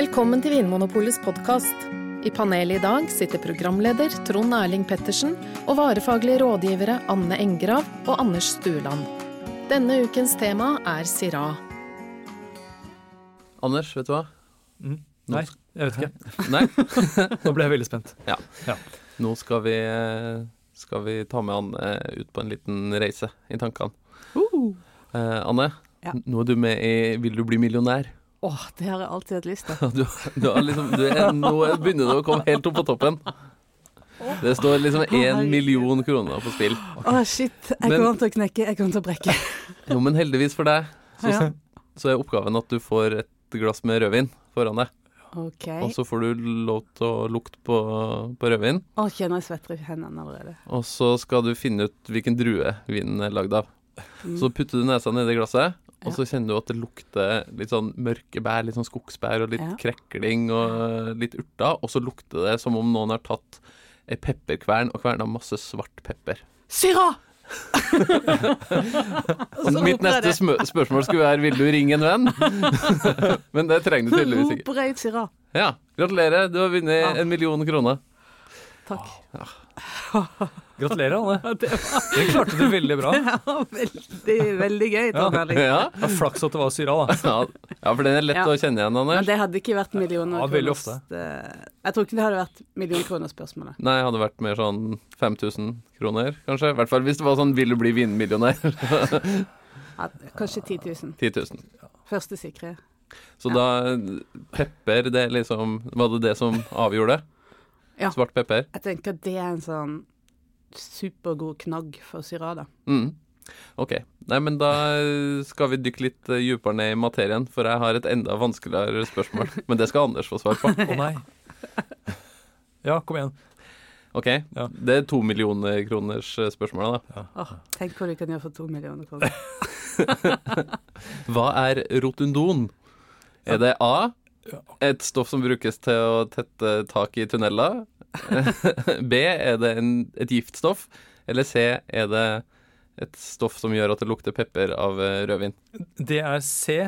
Velkommen til Vinmonopolets podkast. I panelet i dag sitter programleder Trond Erling Pettersen og varefaglige rådgivere Anne Engrav og Anders Stueland. Denne ukens tema er Sira. Anders, vet du hva? Mm. Nei, jeg vet ikke. Nei, Nå ble jeg veldig spent. Ja. nå skal vi, eh, skal vi ta med Anne ut på en liten reise i tankene. Eh, Anne, Ja. nå er du med i Vil du bli millionær? Åh, det har jeg alltid hatt lyst til. Du, du liksom, du er, nå begynner du å komme helt opp på toppen. Det står liksom én million kroner på spill. Åh, shit. Jeg kommer til å knekke. Jeg kommer til å brekke. Jo, men heldigvis for deg, så, Ja. så er oppgaven at du får et glass med rødvin foran deg. Okay. Og så får du lov til å lukte på, på rødvin. Åh, kjenner jeg svetter i hendene allerede. Og så skal du finne ut hvilken drue vinen er lagd av. Mm. Så putter du nesa nedi glasset, og så kjenner du at det lukter litt sånn mørke bær, litt sånn skogsbær og litt Ja. krekling og litt urter. Og så lukter det som om noen har tatt ei pepperkvern og kverna masse svart pepper. Syra! Og mitt neste sm spørsmål skulle være vil du ringe en venn? Men det trenger du tydeligvis ikke. Ja, gratulerer, du har vunnet Ja. en million kroner. Takk. Gratulerer, Anne. Det var, Det klarte du veldig bra. det var veldig, veldig gøy, Ja. Erling. Ja, Det er flaks at det var syra, da. ja, ja for den er lett Ja. å kjenne igjen, Men det hadde ikke vært millioner Ja, kroner. ofte. Jeg tror ikke det hadde vært millionkronerspørsmålet. Nei, hadde det vært mer sånn 5000 kroner, kanskje. I hvert fall hvis det var sånn 'vil du bli vinmillionær'? Ja, Kanskje 10 000. 10 000. Første sikre. Så da Pepper, det liksom Var det det som avgjorde? Ja. Svart pepper? Jeg tenker det er en sånn supergod knagg for syrada. Mm. OK. Nei, men da skal vi dykke litt eh, dypere ned i materien, for jeg har et enda vanskeligere spørsmål. Men det skal Anders få svar på. Å nei. Ja, kom igjen. OK? Ja. Det er to millioner kroners spørsmål, da. da. Oh, tenk hva du kan gjøre for to millioner kroner. Hva er rotundon? Er det A. Et stoff som brukes til å tette tak i tunneler? B. Er det en, et giftstoff? Eller C. Er det et stoff som gjør at det lukter pepper av eh, rødvin? Det er C,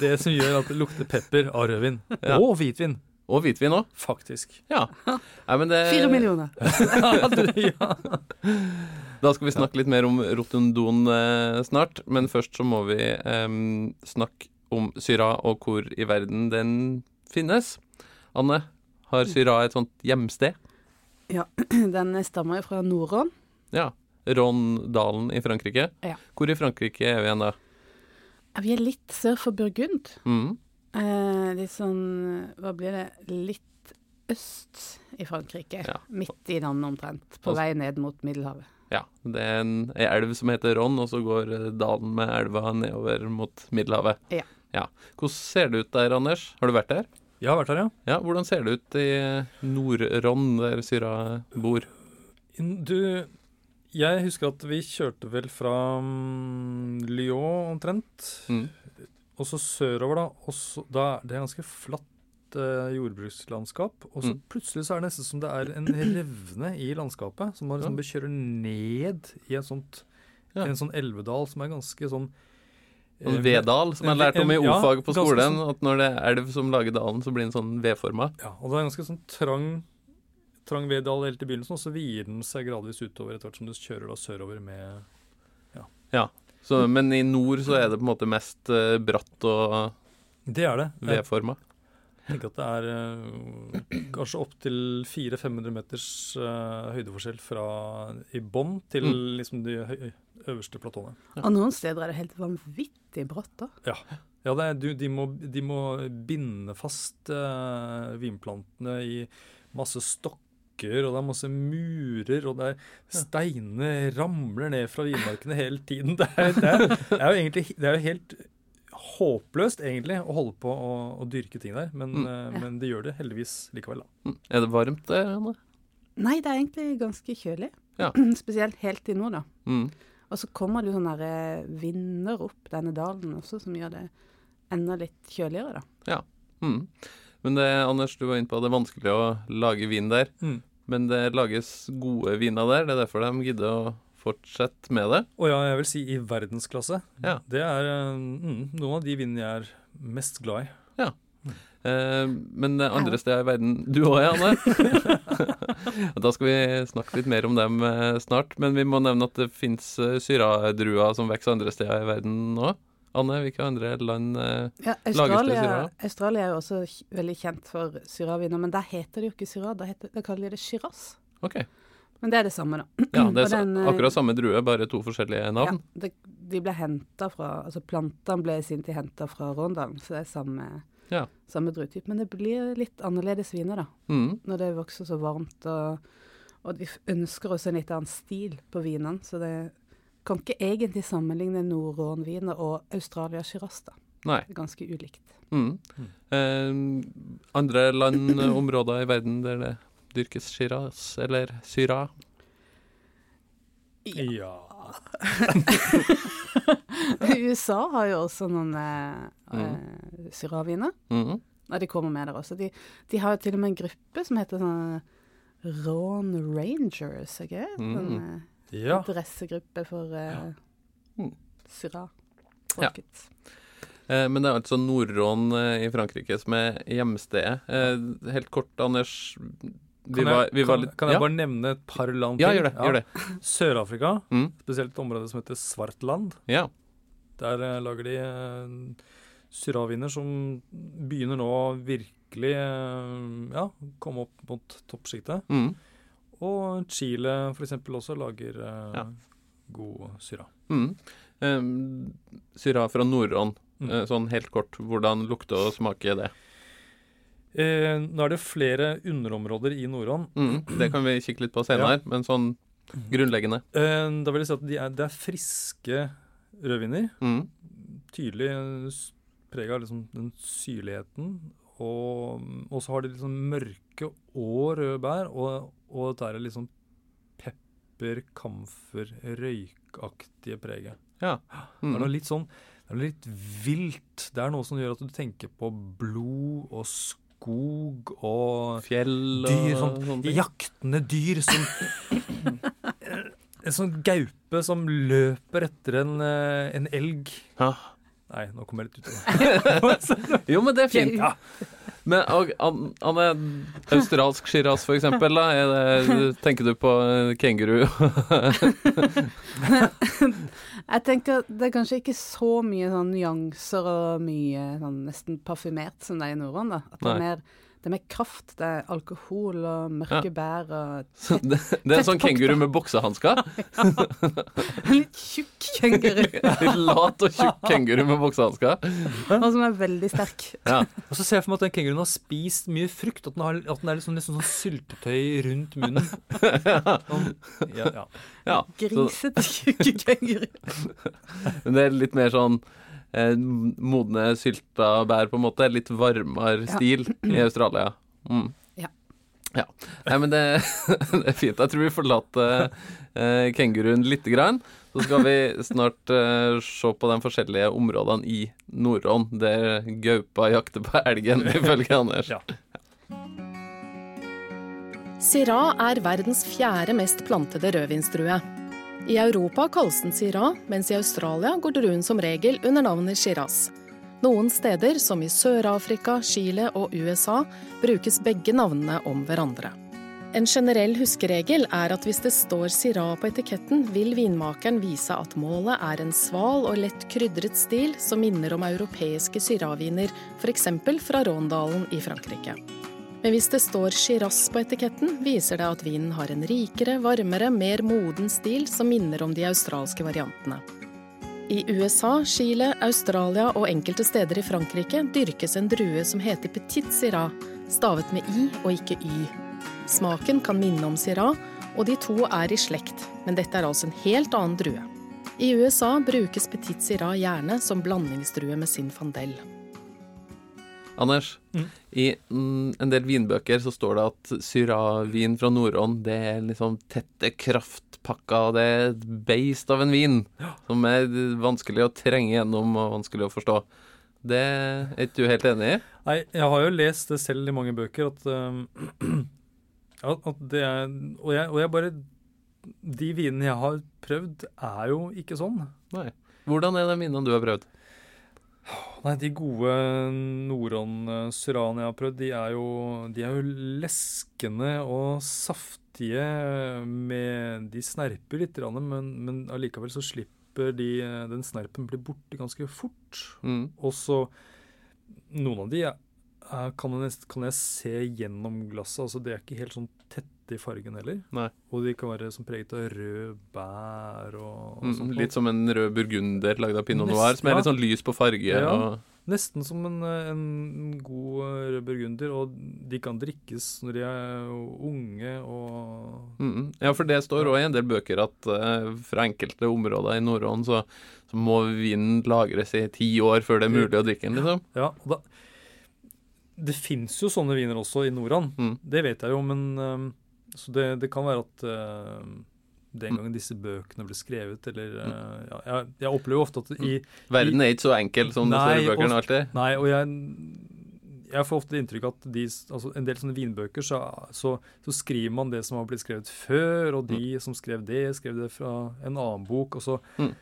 det som gjør at det lukter pepper av rødvin. Ja. Og hvitvin, Og hvitvin òg. faktisk. Ja. Nei, men det, Fire millioner. Ja, du- ja. Da skal vi snakke litt mer om rotundon eh, snart, men først så må vi eh, snakke om Syra og hvor i verden den finnes. Anne, har Syra et sånt hjemsted? Ja, den stammer fra Nord-Ron. Ja. Rondalen i Frankrike. Ja. Hvor i Frankrike er vi igjen da? Vi er litt sør for Burgund. Mm. Eh, litt sånn Hva blir det? Litt øst i Frankrike. Ja. Midt i landet omtrent. På vei ned mot Middelhavet. Ja. Det er en, ei elv som heter Ron, og så går eh, dalen med elva nedover mot Middelhavet. Ja. Hvordan ser det ut der, Anders? Har du vært der? Jeg har vært her, ja. Ja, Hvordan ser det ut i Nord-Ron, der Syra bor? Du, jeg husker at vi kjørte vel fra mm, Lyon omtrent, Mm. og så sørover, da. Og så, da det er ganske flatt eh, jordbrukslandskap. Og så Mm. plutselig så er det nesten som det er en revne i landskapet, som man liksom Ja. bør kjøre ned i en, sånt, Ja. en sånn elvedal som er ganske sånn Sånn eh, vedal, som jeg har lært om i O-faget på skolen. sånn- At når det er elv som lager dalen, så blir den sånn V-forma. Ja, og det er en ganske sånn trang trang veddal helt i begynnelsen, og så vider den seg gradvis utover etter hvert som du kjører da sørover med Så, men i nord så er det på en måte mest uh, bratt og Det er det. Jeg V-forma. tenker at det er uh, kanskje opptil 400-500 meters uh, høydeforskjell fra i bånn til Mm. liksom de høy, øverste platåene. Ja. Og noen steder er det helt vanvittig bratt. da. Ja, det er, du, de, må, de må binde fast eh, vinplantene i masse stokker, og det er masse murer, og det er steinene ramler ned fra vinmarkene hele tiden. Det er, det er, det er jo egentlig det er jo helt håpløst, egentlig, å holde på å, å dyrke ting der, men, Mm. eh, men det gjør det heldigvis likevel, da. Mm. Er det varmt der, Anne? Nei, det er egentlig ganske kjølig. Ja. Spesielt helt i nord, da. Mm. Og så kommer det jo sånne eh, vinder opp denne dalen også, som gjør det enda litt kjøligere, da. Mm. Men det, Anders, du var inne på at det er vanskelig å lage vin der. Mm. Men det lages gode viner der. Det er derfor de gidder å fortsette med det. Og ja, jeg vil si i verdensklasse. Ja. Det er eh, mm, noen av de vinene jeg er mest glad i. Eh, men andre steder i verden Du òg, Anne? da skal vi snakke litt mer om dem eh, snart. Men vi må nevne at det fins syradruer som vokser andre steder i verden nå. Anne, hvilke andre land eh, Ja, Lages det Australia, Australia er jo også veldig kjent for syraviner, men der heter det jo ikke syra, da, heter, da kaller de det Shiraz. OK. Men det er det samme, da. Ja, det er den, eh, akkurat samme drue, bare to forskjellige navn. Ja, det, de ble henta fra Altså plantene ble i sin tid henta fra Rondalen, så det er samme, Ja. samme druetype. Men det blir litt annerledes viner, da. Mm. Når det vokser så varmt. Og, og vi ønsker også en litt annen stil på vinene, så det kan ikke egentlig sammenligne Nordrån-viner og Australia Shiraz, da. Nei. Det ganske ulikt. Mm. Eh, andre land, områder i verden der det dyrkes shiraz eller syra? Ja. USA har jo også noen eh, Mm. eh, syraviner. Mm. Ja, de kommer med der også. De, de har jo til og med en gruppe som heter sånn Ron Rangers, ikke det? Sånn Mm. eh, ja. interessegruppe for eh, Mm. Syrah-folket. Eh, men det er altså Nord-Ron eh, i Frankrike som er hjemstedet. Eh, helt kort, Anders. Vi Kan, var, vi var kan, litt kan jeg ja. bare nevne et par land til? ja, gjør det. Gjør det. Sør-Afrika, Mm. spesielt et område som heter Svartland. Ja. Der uh, lager de uh, syraviner som begynner nå å virkelig uh, ja, komme opp mot toppsjiktet. Mm. Og Chile f.eks. også lager uh, god syra. Mm. Um, syra fra Nord-Rån. Mm. Sånn helt kort, hvordan lukter og smaker det? Eh, nå er det flere underområder i Nordhånd. Mm. Det kan vi kikke litt på senere, men sånn grunnleggende. Eh, da vil jeg si at de er, det er friske rødviner. Mm. Tydelig preg av liksom den syrligheten. Og, så har de liksom mørke og røde bær, og, og dette er liksom pepper, kamfer, røykaktige preget. Ja. Det er noe Mm. litt sånn det er litt vilt. Det er noe som gjør at du tenker på blod og skog og Fjell og dyr, sånn sånne ting. jaktende dyr som En sånn gaupe som løper etter en, eh, en elg. Ja. Nei, nå kommer jeg litt ut av det. Jo, men det er fint. Ja. Men og, Anne, australsk shiraz for eksempel, da? Er det, tenker du på eh, kenguru? Jeg tenker det er kanskje ikke så mye sånn nyanser og mye sånn nesten parfymert som det er i Norden, da. At det er, mer, det er mer kraft. Det er alkohol og mørke Ja. bær og Så det, det er en sånn kenguru med boksehansker. en litt tjukk kenguru. Litt lat og tjukk kenguru med boksehansker. og som er veldig sterk. Ja. Og så ser jeg for meg at den kenguruen har spist mye frukt. At den, har, at den er liksom liksom sånn syltetøy rundt munnen. Sånn, ja, ja. ja. Grisete tjukke kenguru. men det er litt mer sånn eh, modne sylta bær, på en måte. Litt varmere Ja. stil i Australia. Mm. Ja. Ja. Nei, men det, det er fint. Jeg tror vi forlater eh, kenguruen lite grann. Så skal vi snart eh, se på de forskjellige områdene i Nordånd, der gaupa jakter på elgen, ifølge Anders. Ja. Syrah er verdens fjerde mest plantede rødvinsdrue. I Europa kalles den Syrah, mens i Australia går druen som regel under navnet Shiraz. Noen steder, som i Sør-Afrika, Chile og USA, brukes begge navnene om hverandre. En generell huskeregel er at hvis det står Syrah på etiketten, vil vinmakeren vise at målet er en sval og lett krydret stil som minner om europeiske Syrah-viner, f.eks. fra Råndalen i Frankrike. Men hvis det står Shiraz på etiketten, viser det at vinen har en rikere, varmere, mer moden stil som minner om de australske variantene. I USA, Chile, Australia og enkelte steder i Frankrike dyrkes en drue som heter Petit Syrah, stavet med i og ikke y. Smaken kan minne om Syrah, og de to er i slekt, men dette er altså en helt annen drue. I USA brukes Petit Syrah gjerne som blandingsdrue med sin fandel. Anders, Mm. i mm, en del vinbøker så står det at Syrah-vin fra Nordånd det er liksom tette kraftpakka, det er et beist av en vin som er vanskelig å trenge gjennom og vanskelig å forstå. Det er ikke du helt enig i? Nei, jeg har jo lest det selv i mange bøker, at, um, at det er og jeg, og jeg bare de vinene jeg har prøvd, er jo ikke sånn. Nei. Hvordan er de vinene du har prøvd? Nei, de gode Noron-syraene jeg har prøvd, de er, jo, de er jo leskende og saftige. Med, de snerper litt, men, men allikevel så slipper de Den snerpen blir borte ganske fort. Mm. Og så Noen av de er, kan, jeg, kan, jeg, se gjennom glasset. altså De er ikke helt sånn tette i fargen heller. Nei. Og de kan være som preget av rød bær og, og mm, sånt. Litt som en rød burgunder lagd av pinot noir, som er litt sånn lys på farge. Ja. og... Nesten som en, en god rød burgunder, og de kan drikkes når de er unge og mm, Ja, for det står òg i en del bøker at uh, fra enkelte områder i Nordånd så, så, må vinen lagres i ti år før det er mulig å drikke den, liksom. Ja, og da, det fins jo sånne viner også i Noran. mm. det vet jeg jo, men um, Så det, det, kan være at uh, den gangen disse bøkene ble skrevet, eller uh, ja, jeg, jeg, opplever ofte at i Verden er ikke så enkel som nei, det står i bøkene alltid. Nei, og jeg, jeg får ofte inntrykk av at de, altså en del sånne vinbøker, så, så, så, skriver man det som har blitt skrevet før, og de mm. som skrev det, skrev det fra en annen bok, og så, mm.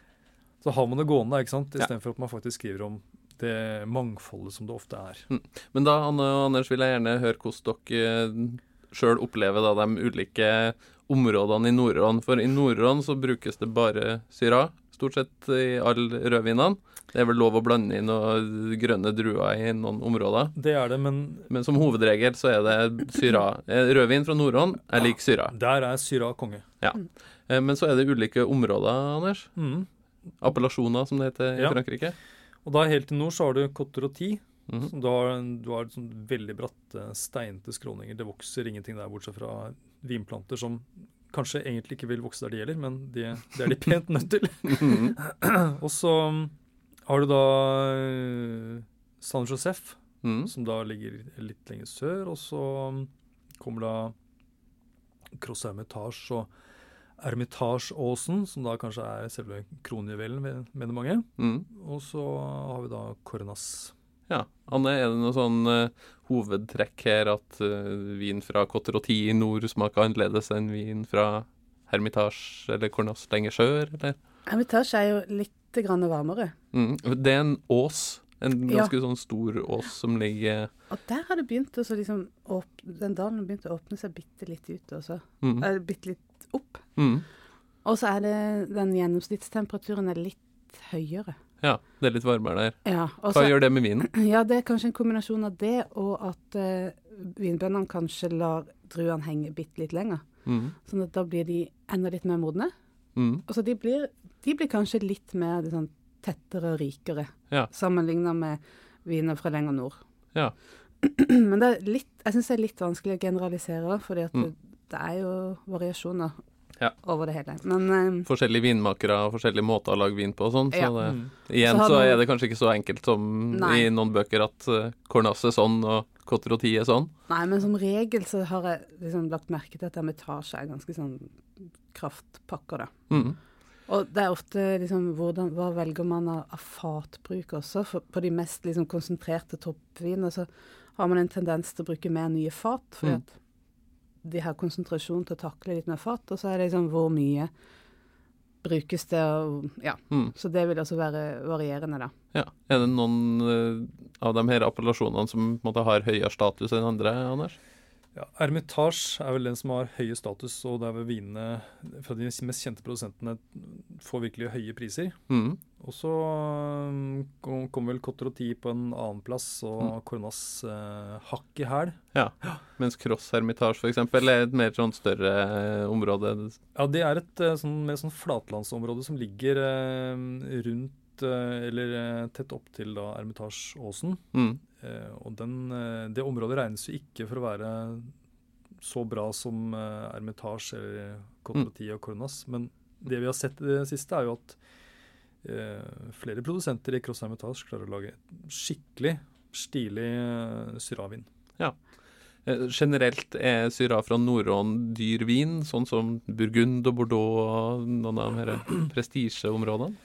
så har man det gående, ikke sant, istedenfor ja. at man faktisk skriver om det mangfoldet som det ofte er. Mm. Men da, Anne og Anders, vil jeg gjerne høre hvordan dere sjøl opplever da de ulike områdene i Nord-Iran. For i Nord-Iran så brukes det bare syra, stort sett i alle rødvinene. Det er vel lov å blande inn noen grønne druer i noen områder. Det er det, men Men som hovedregel så er det syra. Eh, rødvin fra Nord-Iran er lik syra. Der er syra konge. Ja. Eh, men så er det ulike områder, Anders. Mm. Appellasjoner, som det heter i ja. Frankrike. Og da helt til nord så har du Cotter og Ti. Mm -hmm. Du har, du har sånn veldig bratte, steinte skråninger. Det vokser ingenting der bortsett fra vinplanter som kanskje egentlig ikke vil vokse der de gjelder, men det, de er de pent nødt til. og så har du da San Josef, mm. som da ligger litt lenger sør. Og så kommer da Cross Hermitage og Ermitageåsen, som da kanskje er selve kronjuvelen, mener mange. Mm. Og så har vi da Kornas. Ja. Anne, er det noe sånn uh, hovedtrekk her at uh, vin fra Cotter i nord smaker annerledes enn vin fra Hermitage eller Cornas lenger sør, eller? Hermitage er jo litt grann varmere. Mm. Det er en ås. En ganske ja. sånn stor ås som ligger Og der har det begynt å liksom åpne, Den dalen begynte å åpne seg bitte litt ut også. Mm. Bitte litt opp. Mm. Og så er det den gjennomsnittstemperaturen er litt høyere. Ja, det er litt varmere der. Ja, Hva gjør det med vinen? Ja, Det er kanskje en kombinasjon av det og at uh, vinbøndene kanskje lar druene henge bitte litt lenger. Mm. Sånn at da blir de enda litt mer modne. Mm. Altså de blir, de blir kanskje litt mer liksom, tettere og rikere ja. sammenligna med viner fra lenger nord. Ja. Men det er litt, jeg syns det er litt vanskelig å generalisere, fordi at Mm. Det, er jo variasjoner Ja. over det hele. Men eh, Forskjellige vinmakere og forskjellige måter å lage vin på og sånn. Så Ja. det, Mm. igjen Så så er det kanskje ikke så enkelt som Nei. i noen bøker at uh, Cornasse er sånn og Cotter er sånn. Nei, men som regel så har jeg liksom lagt merke til at Hermitage er ganske sånn kraftpakker, da. Mm. Og det er ofte liksom hvordan, Hva velger man av, av fatbruk også? For på de mest liksom konsentrerte toppvinene så har man en tendens til å bruke mer nye fat, fordi Mm. at de har konsentrasjon til å takle litt mer fart, Og så er det liksom hvor mye brukes det, og ja. Mm. Så det vil også være varierende, da. Ja. Er det noen uh, av de her appellasjonene som på en måte, har høyere status enn andre, Anders? Ja, Ermitage er vel den som har høye status, og der vinene fra de mest kjente produsentene får virkelig høye priser. Mm. Og så um, kom, kom vel Cotter på en annenplass, og Mm. Kornas eh, hakk i hæl. Ja. Mens Cross Hermitage f.eks. er et mer sånn større eh, område. Ja, det er et eh, sånn, mer sånn flatlandsområde som ligger eh, rundt eh, eller eh, tett opp til da Ermitasjeåsen. Mm. Eh, og den, det området regnes jo ikke for å være så bra som eh, Ermitage eller mm. og Kornas, Men det vi har sett i det siste, er jo at eh, flere produsenter i Cross Hermitage klarer å lage skikkelig stilig eh, syravin. Eh, Generelt er Syra fra Nordån dyr vin, sånn som Burgund og Bordeaux og noen av de prestisjeområdene?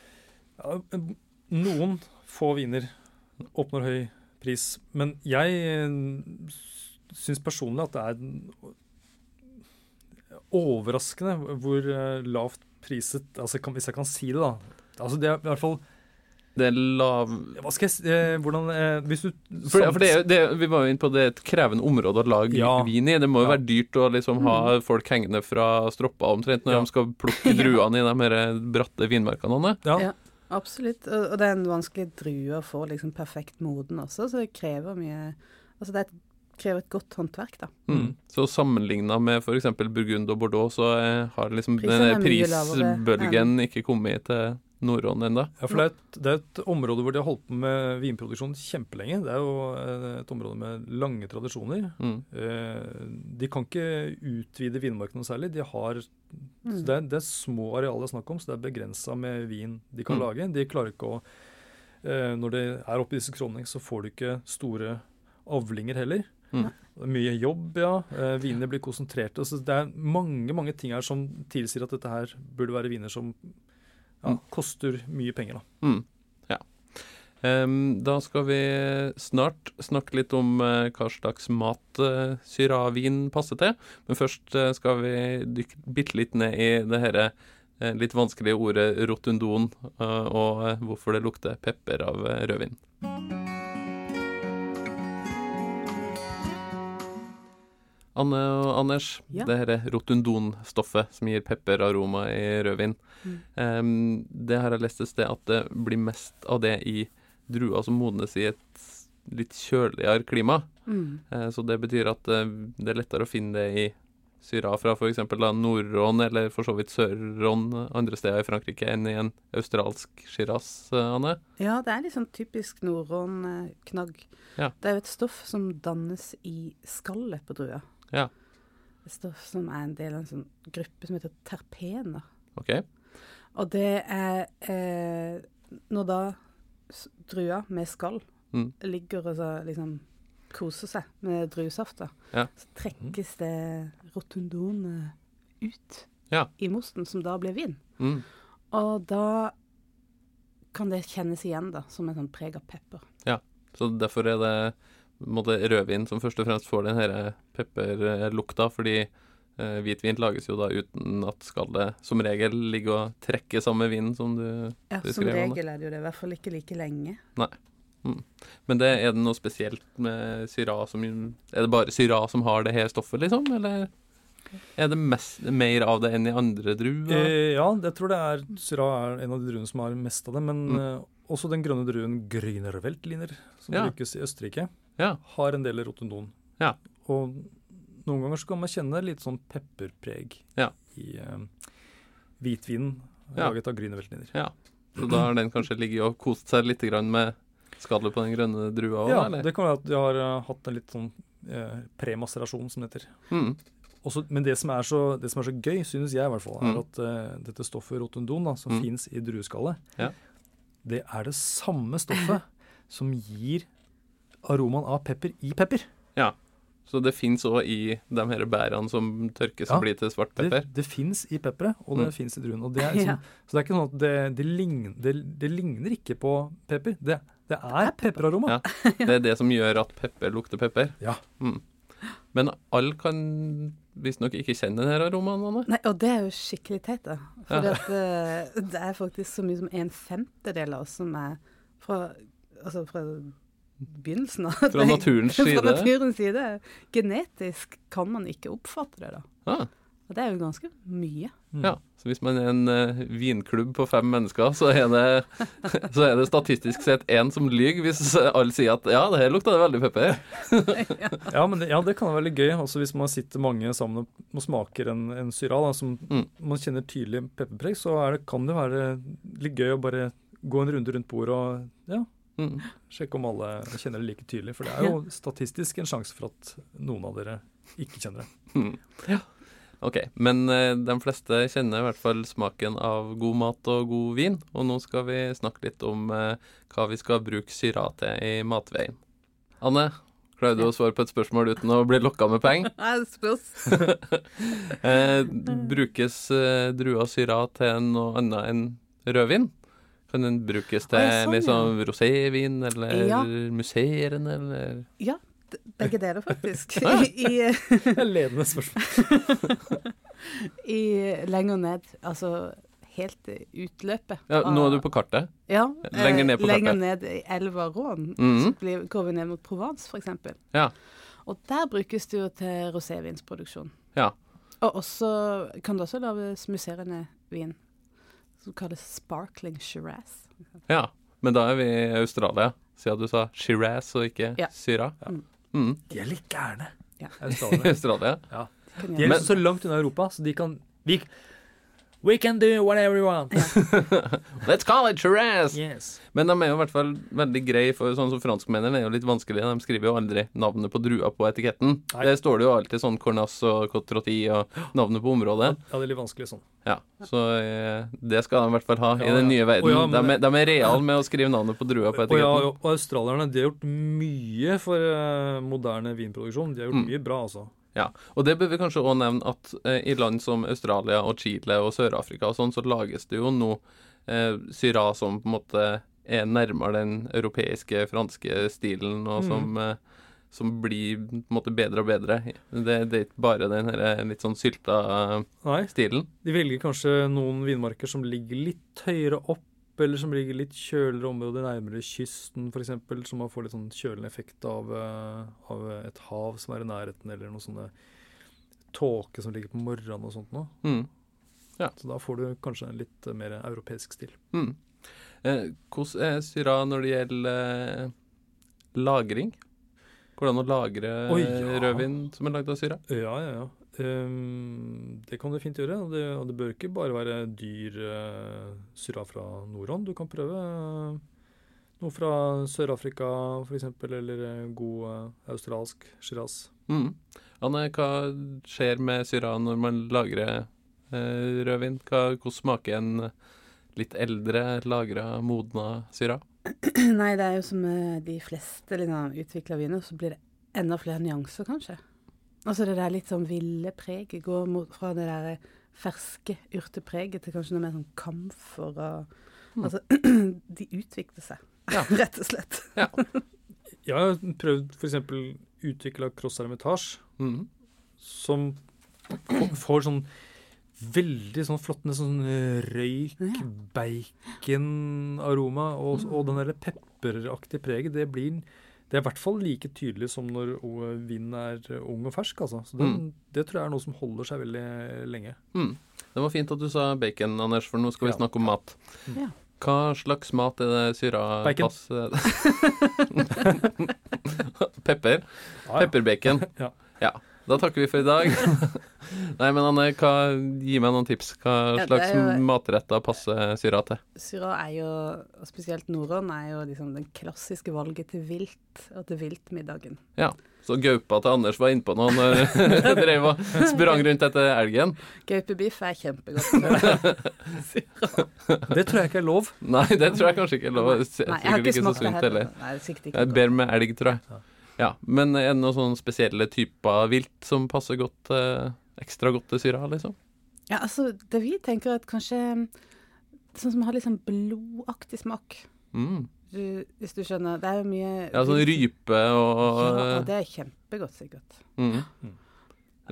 Ja, eh, noen få viner oppnår høy pris, men jeg syns personlig at det er overraskende hvor lavt priset altså Hvis jeg kan si det, da. Altså det er i hvert fall Det er lav Hva skal jeg si eh, Hvordan eh, Hvis du For, for det, det, vi var jo inne på det er et krevende område å lage Ja. vin i. Det må jo Ja. være dyrt å liksom ha folk hengende fra stropper omtrent når Ja. de skal plukke druene i de her bratte vinmarkene. Ja. Ja. Absolutt. Og, og det er en vanskelig drue å få liksom perfekt moden også, så det krever mye Altså det er et, krever et godt håndverk, da. Mm. Mm. Så sammenligna med f.eks. Burgund og Bordeaux, så eh, har liksom denne prisbølgen ikke kommet til Nordån ennå. Ja, for det er, et, det er et område hvor de har holdt på med vinproduksjon kjempelenge. Det er jo eh, et område med lange tradisjoner. Mm. Eh, De kan ikke utvide vinmarken noe særlig. De har, Mm. det, er, det er små arealer det er snakk om, så det er begrensa med vin de kan Mm. lage. De klarer ikke å eh, Når det er oppe i disse kronene, så får du ikke store avlinger heller. Mm. Mye jobb, ja. Eh, vinene blir konsentrerte. Altså det er mange mange ting her som tilsier at dette her burde være viner som ja, Mm. koster mye penger. da. Mm. Ja. Em, da skal vi snart snakke litt om uh, hva slags mat uh, syravin passer til. Men først uh, skal vi dykke bitte litt ned i det eh, litt vanskelige ordet rotundon, eh, og hvorfor det lukter pepper av rødvin. Anne og Anders, Ja. det her rotundonstoffet som gir pepperaroma i rødvin, Mm. um, det har jeg lest et sted at det blir mest av det i druer som modnes i et litt kjøligere klima. Mm. Uh, Så det betyr at uh, det er lettere å finne det i syra fra f.eks. Nord-Rhône eller for så vidt Sør-Rhône andre steder i Frankrike enn i en australsk Shiraz, eh, Anne. Ja, det er litt sånn typisk norrøn-knagg. Ja. Det er jo et stoff som dannes i skallet på drua. Ja. Et stoff som er en del av en sånn gruppe som heter terpener. OK? Og det er eh, Når da druer med skall Mm. ligger og så liksom koser seg med druesafta, Ja. så trekkes det rotundon eh, ut Ja. i mosten, som da blir vin. Mm. Og da kan det kjennes igjen da, som en sånn preg av pepper. Ja, Så derfor er det måte, rødvin som først og fremst får den denne pepperlukta, fordi eh, hvitvin lages jo da uten at skallet som regel ligger og trekker samme vinen som du Ja, Som regel er det jo det, i hvert fall ikke like lenge. Men det, er det noe spesielt med syra som Er det bare syra som har det her stoffet, liksom? Eller er det mest, mer av det enn i andre druer? Eh, ja, jeg tror det er Syrah er en av de druene som har mest av det. Men Mm. eh, også den grønne druen Grünerveltliner, som Ja. brukes i Østerrike, Ja. har en del rotundon. Ja. Og noen ganger så kan man kjenne litt sånn pepperpreg Ja. i eh, hvitvinen Ja. laget av Grünerveltliner. Ja. Så da har den kanskje ligget og kost seg litt grann med skallet på den grønne drua òg, Ja, eller? det kan være at de har uh, hatt en litt sånn uh, premaserasjon, som det heter. Mm. Også, men det som, er så, det som er så gøy, synes jeg i hvert fall, er Mm. at uh, dette stoffet rotundon, da, som Mm. fins i drueskallet, Ja. det er det samme stoffet som gir aromaen av pepper i pepper. Ja. Så det fins òg i de her bærene som tørkes Ja, og blir til svart pepper? Det, det fins i pepperet, og det Mm. fins i druen. Og det er liksom, Ja. Så det er ikke sånn at det, det, ligner, det, det ligner ikke på pepper. Det, det er pepperaroma. Ja. Det er det som gjør at pepper lukter pepper? Ja. Mm. Men alle kan visstnok ikke kjenne denne aromaen, Anne? Nei, og det er jo skikkelig teit, da. For Ja. at, eh, det er faktisk så mye som en femtedel av oss som er fra, altså fra begynnelsen av Fra naturens side? Fra naturens side. Genetisk kan man ikke oppfatte det, da. Ah, Og det er jo ganske mye. Mm. ja. Så hvis man er en uh, vinklubb på fem mennesker, så er det, så er det statistisk sett én som lyver hvis alle sier at ja, det her lukta det veldig pepper. Ja, men det, ja, det kan være veldig gøy. Altså Hvis man sitter mange sammen og, og smaker en, en syra da, som Mm. man kjenner tydelig pepperpreg, så er det, kan det være litt gøy å bare gå en runde rundt bordet og ja, Mm. sjekke om alle kjenner det like tydelig. For det er jo statistisk en sjanse for at noen av dere ikke kjenner det. Mm. Ja. OK. Men eh, de fleste kjenner i hvert fall smaken av god mat og god vin. Og nå skal vi snakke litt om eh, hva vi skal bruke syra til i matveien. Anne, klarer du å svare på et spørsmål uten å bli lokka med penger? Nei, det spørs. Eh, brukes drua syra til noe annet enn rødvin? Kan den brukes til ah, sånn, liksom rosévin eller Ja. musserende eller Ja, begge deler, faktisk. Ja. I, er ledende spørsmål. I, lenger ned, altså helt utløpet. Ja, nå er du på kartet. ja, lenger eh, ned på Lenger kartet. ned i elva Rån. Mhm. Så blir, går vi ned mot Provence, f.eks. Ja. Og der brukes det jo til rosévinsproduksjon. Ja. Og også kan det også lages musserende vin som kalles sparkling shiraz. ja. Men da er vi i Australia, siden du sa Shiraz og ikke Ja. Syra. Ja. Mm. De er litt gærne. Ja. Australia. Australia. Ja. De er liksom så langt unna Europa, så de kan vi, We can do whatever we want. Let's call it Shiraz! Yes. Men de er jo i hvert fall veldig greie, for sånn som franskmennene er jo litt vanskelige. De skriver jo aldri navnet på drua på etiketten. Nei. Det står det jo alltid sånn Cornas og Cotroti og navnet på området. Ja, det er litt vanskelig sånn. Ja, Så eh, det skal de i hvert fall ha i den ja. nye verden. Ja, men de, er, de er reale med å skrive navnet på drua på Og, ja, etiketten. og australierne de har gjort mye for eh, moderne vinproduksjon. De har gjort Mm. mye bra, altså. Ja, og det bør vi kanskje òg nevne at eh, i land som Australia og Chile og Sør-Afrika og sånn, så lages det jo nå eh, syra som på en måte er nærmere den europeiske, franske stilen, og Mm. som, eh, som blir på en måte bedre og bedre. Det, det er ikke bare den her eh, litt sånn sylta eh, Nei, stilen. de velger kanskje noen vinmarker som ligger litt høyere opp, eller som ligger litt kjøligere områder nærmere kysten, f.eks., som man får litt sånn kjølende effekt av, eh, av et hav som er i nærheten, eller noe sånne tåke som ligger på morgenen og sånt noe. Mm. Så da får du kanskje en litt eh, mer europeisk stil. Mm. Eh, hvordan er syra når det gjelder eh, lagring? Hvordan å lagre oh, ja. rødvin som er lagd av syra? Ja, ja, ja. Ehm, det kan du fint gjøre. Og det, og det bør ikke bare være dyr uh, syra fra Nordhånd. Du kan prøve eh, noe fra Sør-Afrika f.eks., eller eh, god eh, australsk shiraz. Mm. Anne, hva skjer med syra når man lagrer eh, rødvin? Hva, hvordan smaker en litt eldre, lagra, modna syra? Nei, det er jo som de fleste liksom, utvikla viner, så blir det enda flere nyanser, kanskje. Altså det der litt sånn ville preget går mot, fra det der ferske urtepreget til kanskje noe mer sånn kamfer og Mm. Altså, de utvikler seg, Ja. rett og slett. Jeg har prøvd f.eks. utvikla Cross Hermitage, Mm. som får sånn veldig sånn flott nesten sånn eh, røyk, Ja. bacon-aroma, og, og den der pepperaktige preget, det blir det er i hvert fall like tydelig som når vind er eh, ung og fersk. altså. Så den, Mm. Det tror jeg er noe som holder seg veldig lenge. Mm. Det var fint at du sa bacon, Anders, for nå skal vi Ja. snakke om mat. Ja. Hva slags mat er det syra Bacon. passer Pepper. Pepperbacon. Ja. ja. Da takker vi for i dag. Nei, men Anne, hva, gi meg noen tips. Hva Ja, slags jo- matretter passer syra til? Syra er jo, og spesielt norrøn, er jo liksom den klassiske valget til vilt og til viltmiddagen. Så gaupa til Anders var innpå nå når jeg drev og sprang rundt etter elgen. Gaupebiff er kjempegodt. Det tror jeg ikke er lov. Nei, det tror jeg kanskje ikke er lov. Nei, jeg har ikke ikke smakt det heller. Nei, det er sikkert Jeg ikke er godt. bedre med elg, tror jeg. Ja. Ja, Men er det noen sånne spesielle typer vilt som passer godt, eh, ekstra godt til syra, liksom? Ja, altså, det vi tenker at kanskje Sånn som har litt sånn blodaktig smak. Mm. Du, hvis du skjønner. Det er jo mye Ja, sånn rype og Ja, og det er kjempegodt, sikkert. mm. Mm.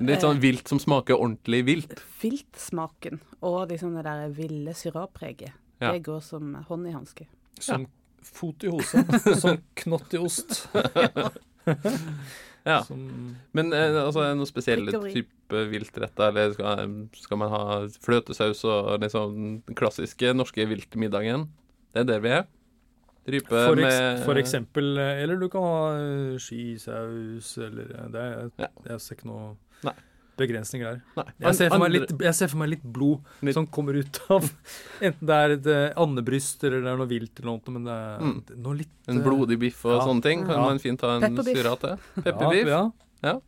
Litt sånn vilt som smaker ordentlig vilt. Viltsmaken og liksom det der ville syrapreget, Ja. det går som hånd i hanske. Som fot i hose. Som knott i ost. Ja. Som, Men eh, altså, er det noen spesielle type viltrett, eller skal, skal man ha fløtesaus og liksom den klassiske norske viltmiddagen? Det er der vi er. Rype for, eks, med for eksempel eh, Eller du kan ha eh, skisaus, eller eh, det er, Ja. Jeg ser ikke noe Nei. Begrensninger der. Nei. Jeg ser, for meg litt, jeg ser for meg litt blod Litt- som kommer ut av Enten det er et eh, andebryst eller det er noe vilt eller noe, men det er Mm. noe litt En eh, blodig biff og Ja. sånne ting kan Ja. man fint ha en syra til. Pepperbiff. Ja, ja.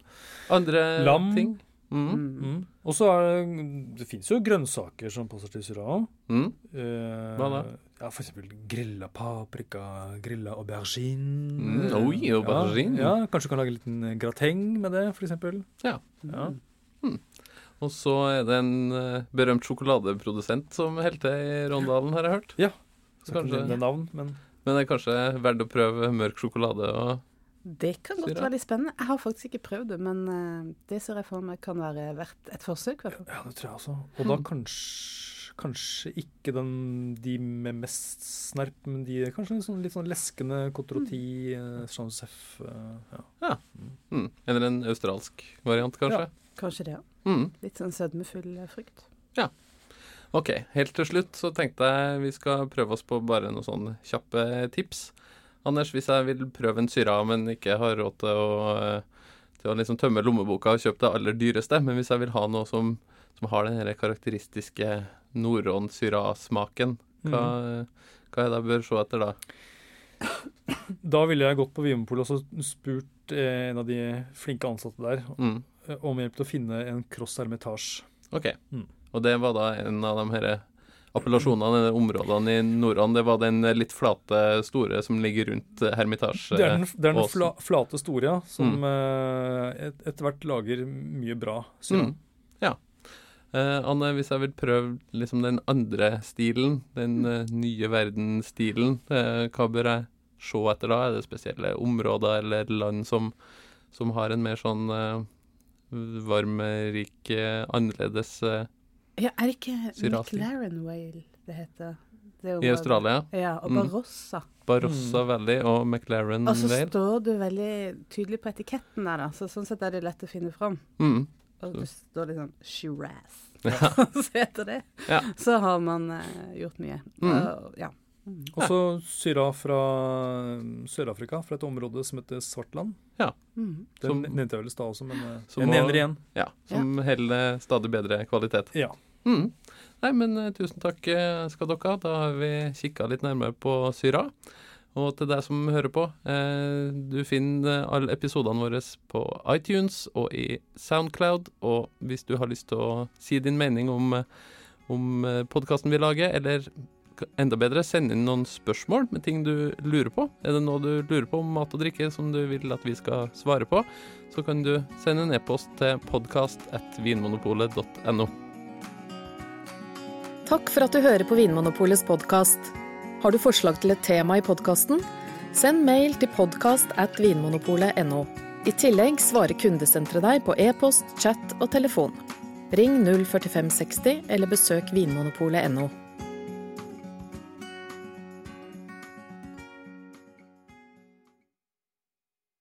Andre Lam. ting. Mm. Mm. Mm. Og så er det Det fins jo grønnsaker som passer til syra òg. Mm. Eh, Hva da? Ja, for eksempel grilla paprika, grilla aubergine. Mm, oi, aubergine. Ja, ja, kanskje du kan lage en liten grateng med det, for eksempel. Ja. Ja. Og så er det en eh, berømt sjokoladeprodusent som holder til i Rondalen, har jeg hørt. Ja. Så kanskje, Det navn, men men det er kanskje verdt å prøve mørk sjokolade og Det kan godt være litt spennende. Jeg har faktisk ikke prøvd det, men eh, det ser jeg for meg kan være verdt et forsøk. i. Ja, det tror jeg også. Og da kanskje, kanskje ikke den, de med mest snerp, men de kanskje litt sånn, litt sånn leskende Cotroti, mm. Jean-Joseph Ja. ja. Mm. Eller en australsk variant, kanskje. Kanskje det. Mm. Litt sånn sødmefull frykt. Ja. Ok, helt til slutt så tenkte jeg vi skal prøve oss på bare noen sånne kjappe tips. Anders, hvis jeg vil prøve en syra, men ikke har råd til å, eh, til å liksom tømme lommeboka og kjøpe det aller dyreste, men hvis jeg vil ha noe som, som har den her karakteristiske norrøn-syra-smaken, hva, hva er det jeg bør se etter da? Da ville jeg gått på Vinmonopolet og spurt eh, en av de flinke ansatte der Mm. Eh, om hjelp til å finne en cross hermitage. OK. Mm. Og det var da en av de her appellasjonene, områdene i Norden, Det var den litt flate, store som ligger rundt Hermitage. Det er den, det er den fla, flate store, ja, som Mm. eh, et, etter hvert lager mye bra syra. Mm. Ja. Eh, Anne, hvis jeg vil prøve liksom den andre stilen, den mm. nye verden-stilen, eh, hva bør jeg se etter da? Er det spesielle områder eller land som, som har en mer sånn eh, varm, rik, annerledes eh, Ja, er det ikke. McLaren Whale det heter? Det i Australia? Ja, og Mm. Barossa. Barossa Valley og McLaren Whale. Og så Whale. står det veldig tydelig på etiketten der, da. Så sånn sett er det lett å finne fram. Mm. Og det står litt sånn Shiraz. Ja. så heter det. Ja. Så har man eh, gjort mye. Mm. Uh, ja. Og så syra fra Sør-Afrika, fra et område som heter Svartland. Mm. Den Som- nevnte jeg vel i stad også, men eh, jeg nevner igjen. Ja, som holder stadig bedre kvalitet. Ja. Mm. Nei, men eh, tusen takk eh, skal dere ha. Da har vi kikka litt nærmere på Syra. Og til deg som hører på, eh, du finner alle episodene våre på iTunes og i Soundcloud. Og hvis du har lyst til å si din mening om, om podkasten vi lager, eller enda bedre, send inn noen spørsmål med ting du lurer på. Er det noe du lurer på om mat og drikke som du vil at vi skal svare på, så kan du sende en e-post til podkast.vinmonopolet.no. Takk for at du hører på Vinmonopolets podkast. Har du forslag til et tema i podkasten? Send mail til podkast at vinmonopolet.no. I tillegg svarer kundesenteret deg på e-post, chat og telefon. Ring 04560 eller besøk vinmonopolet.no.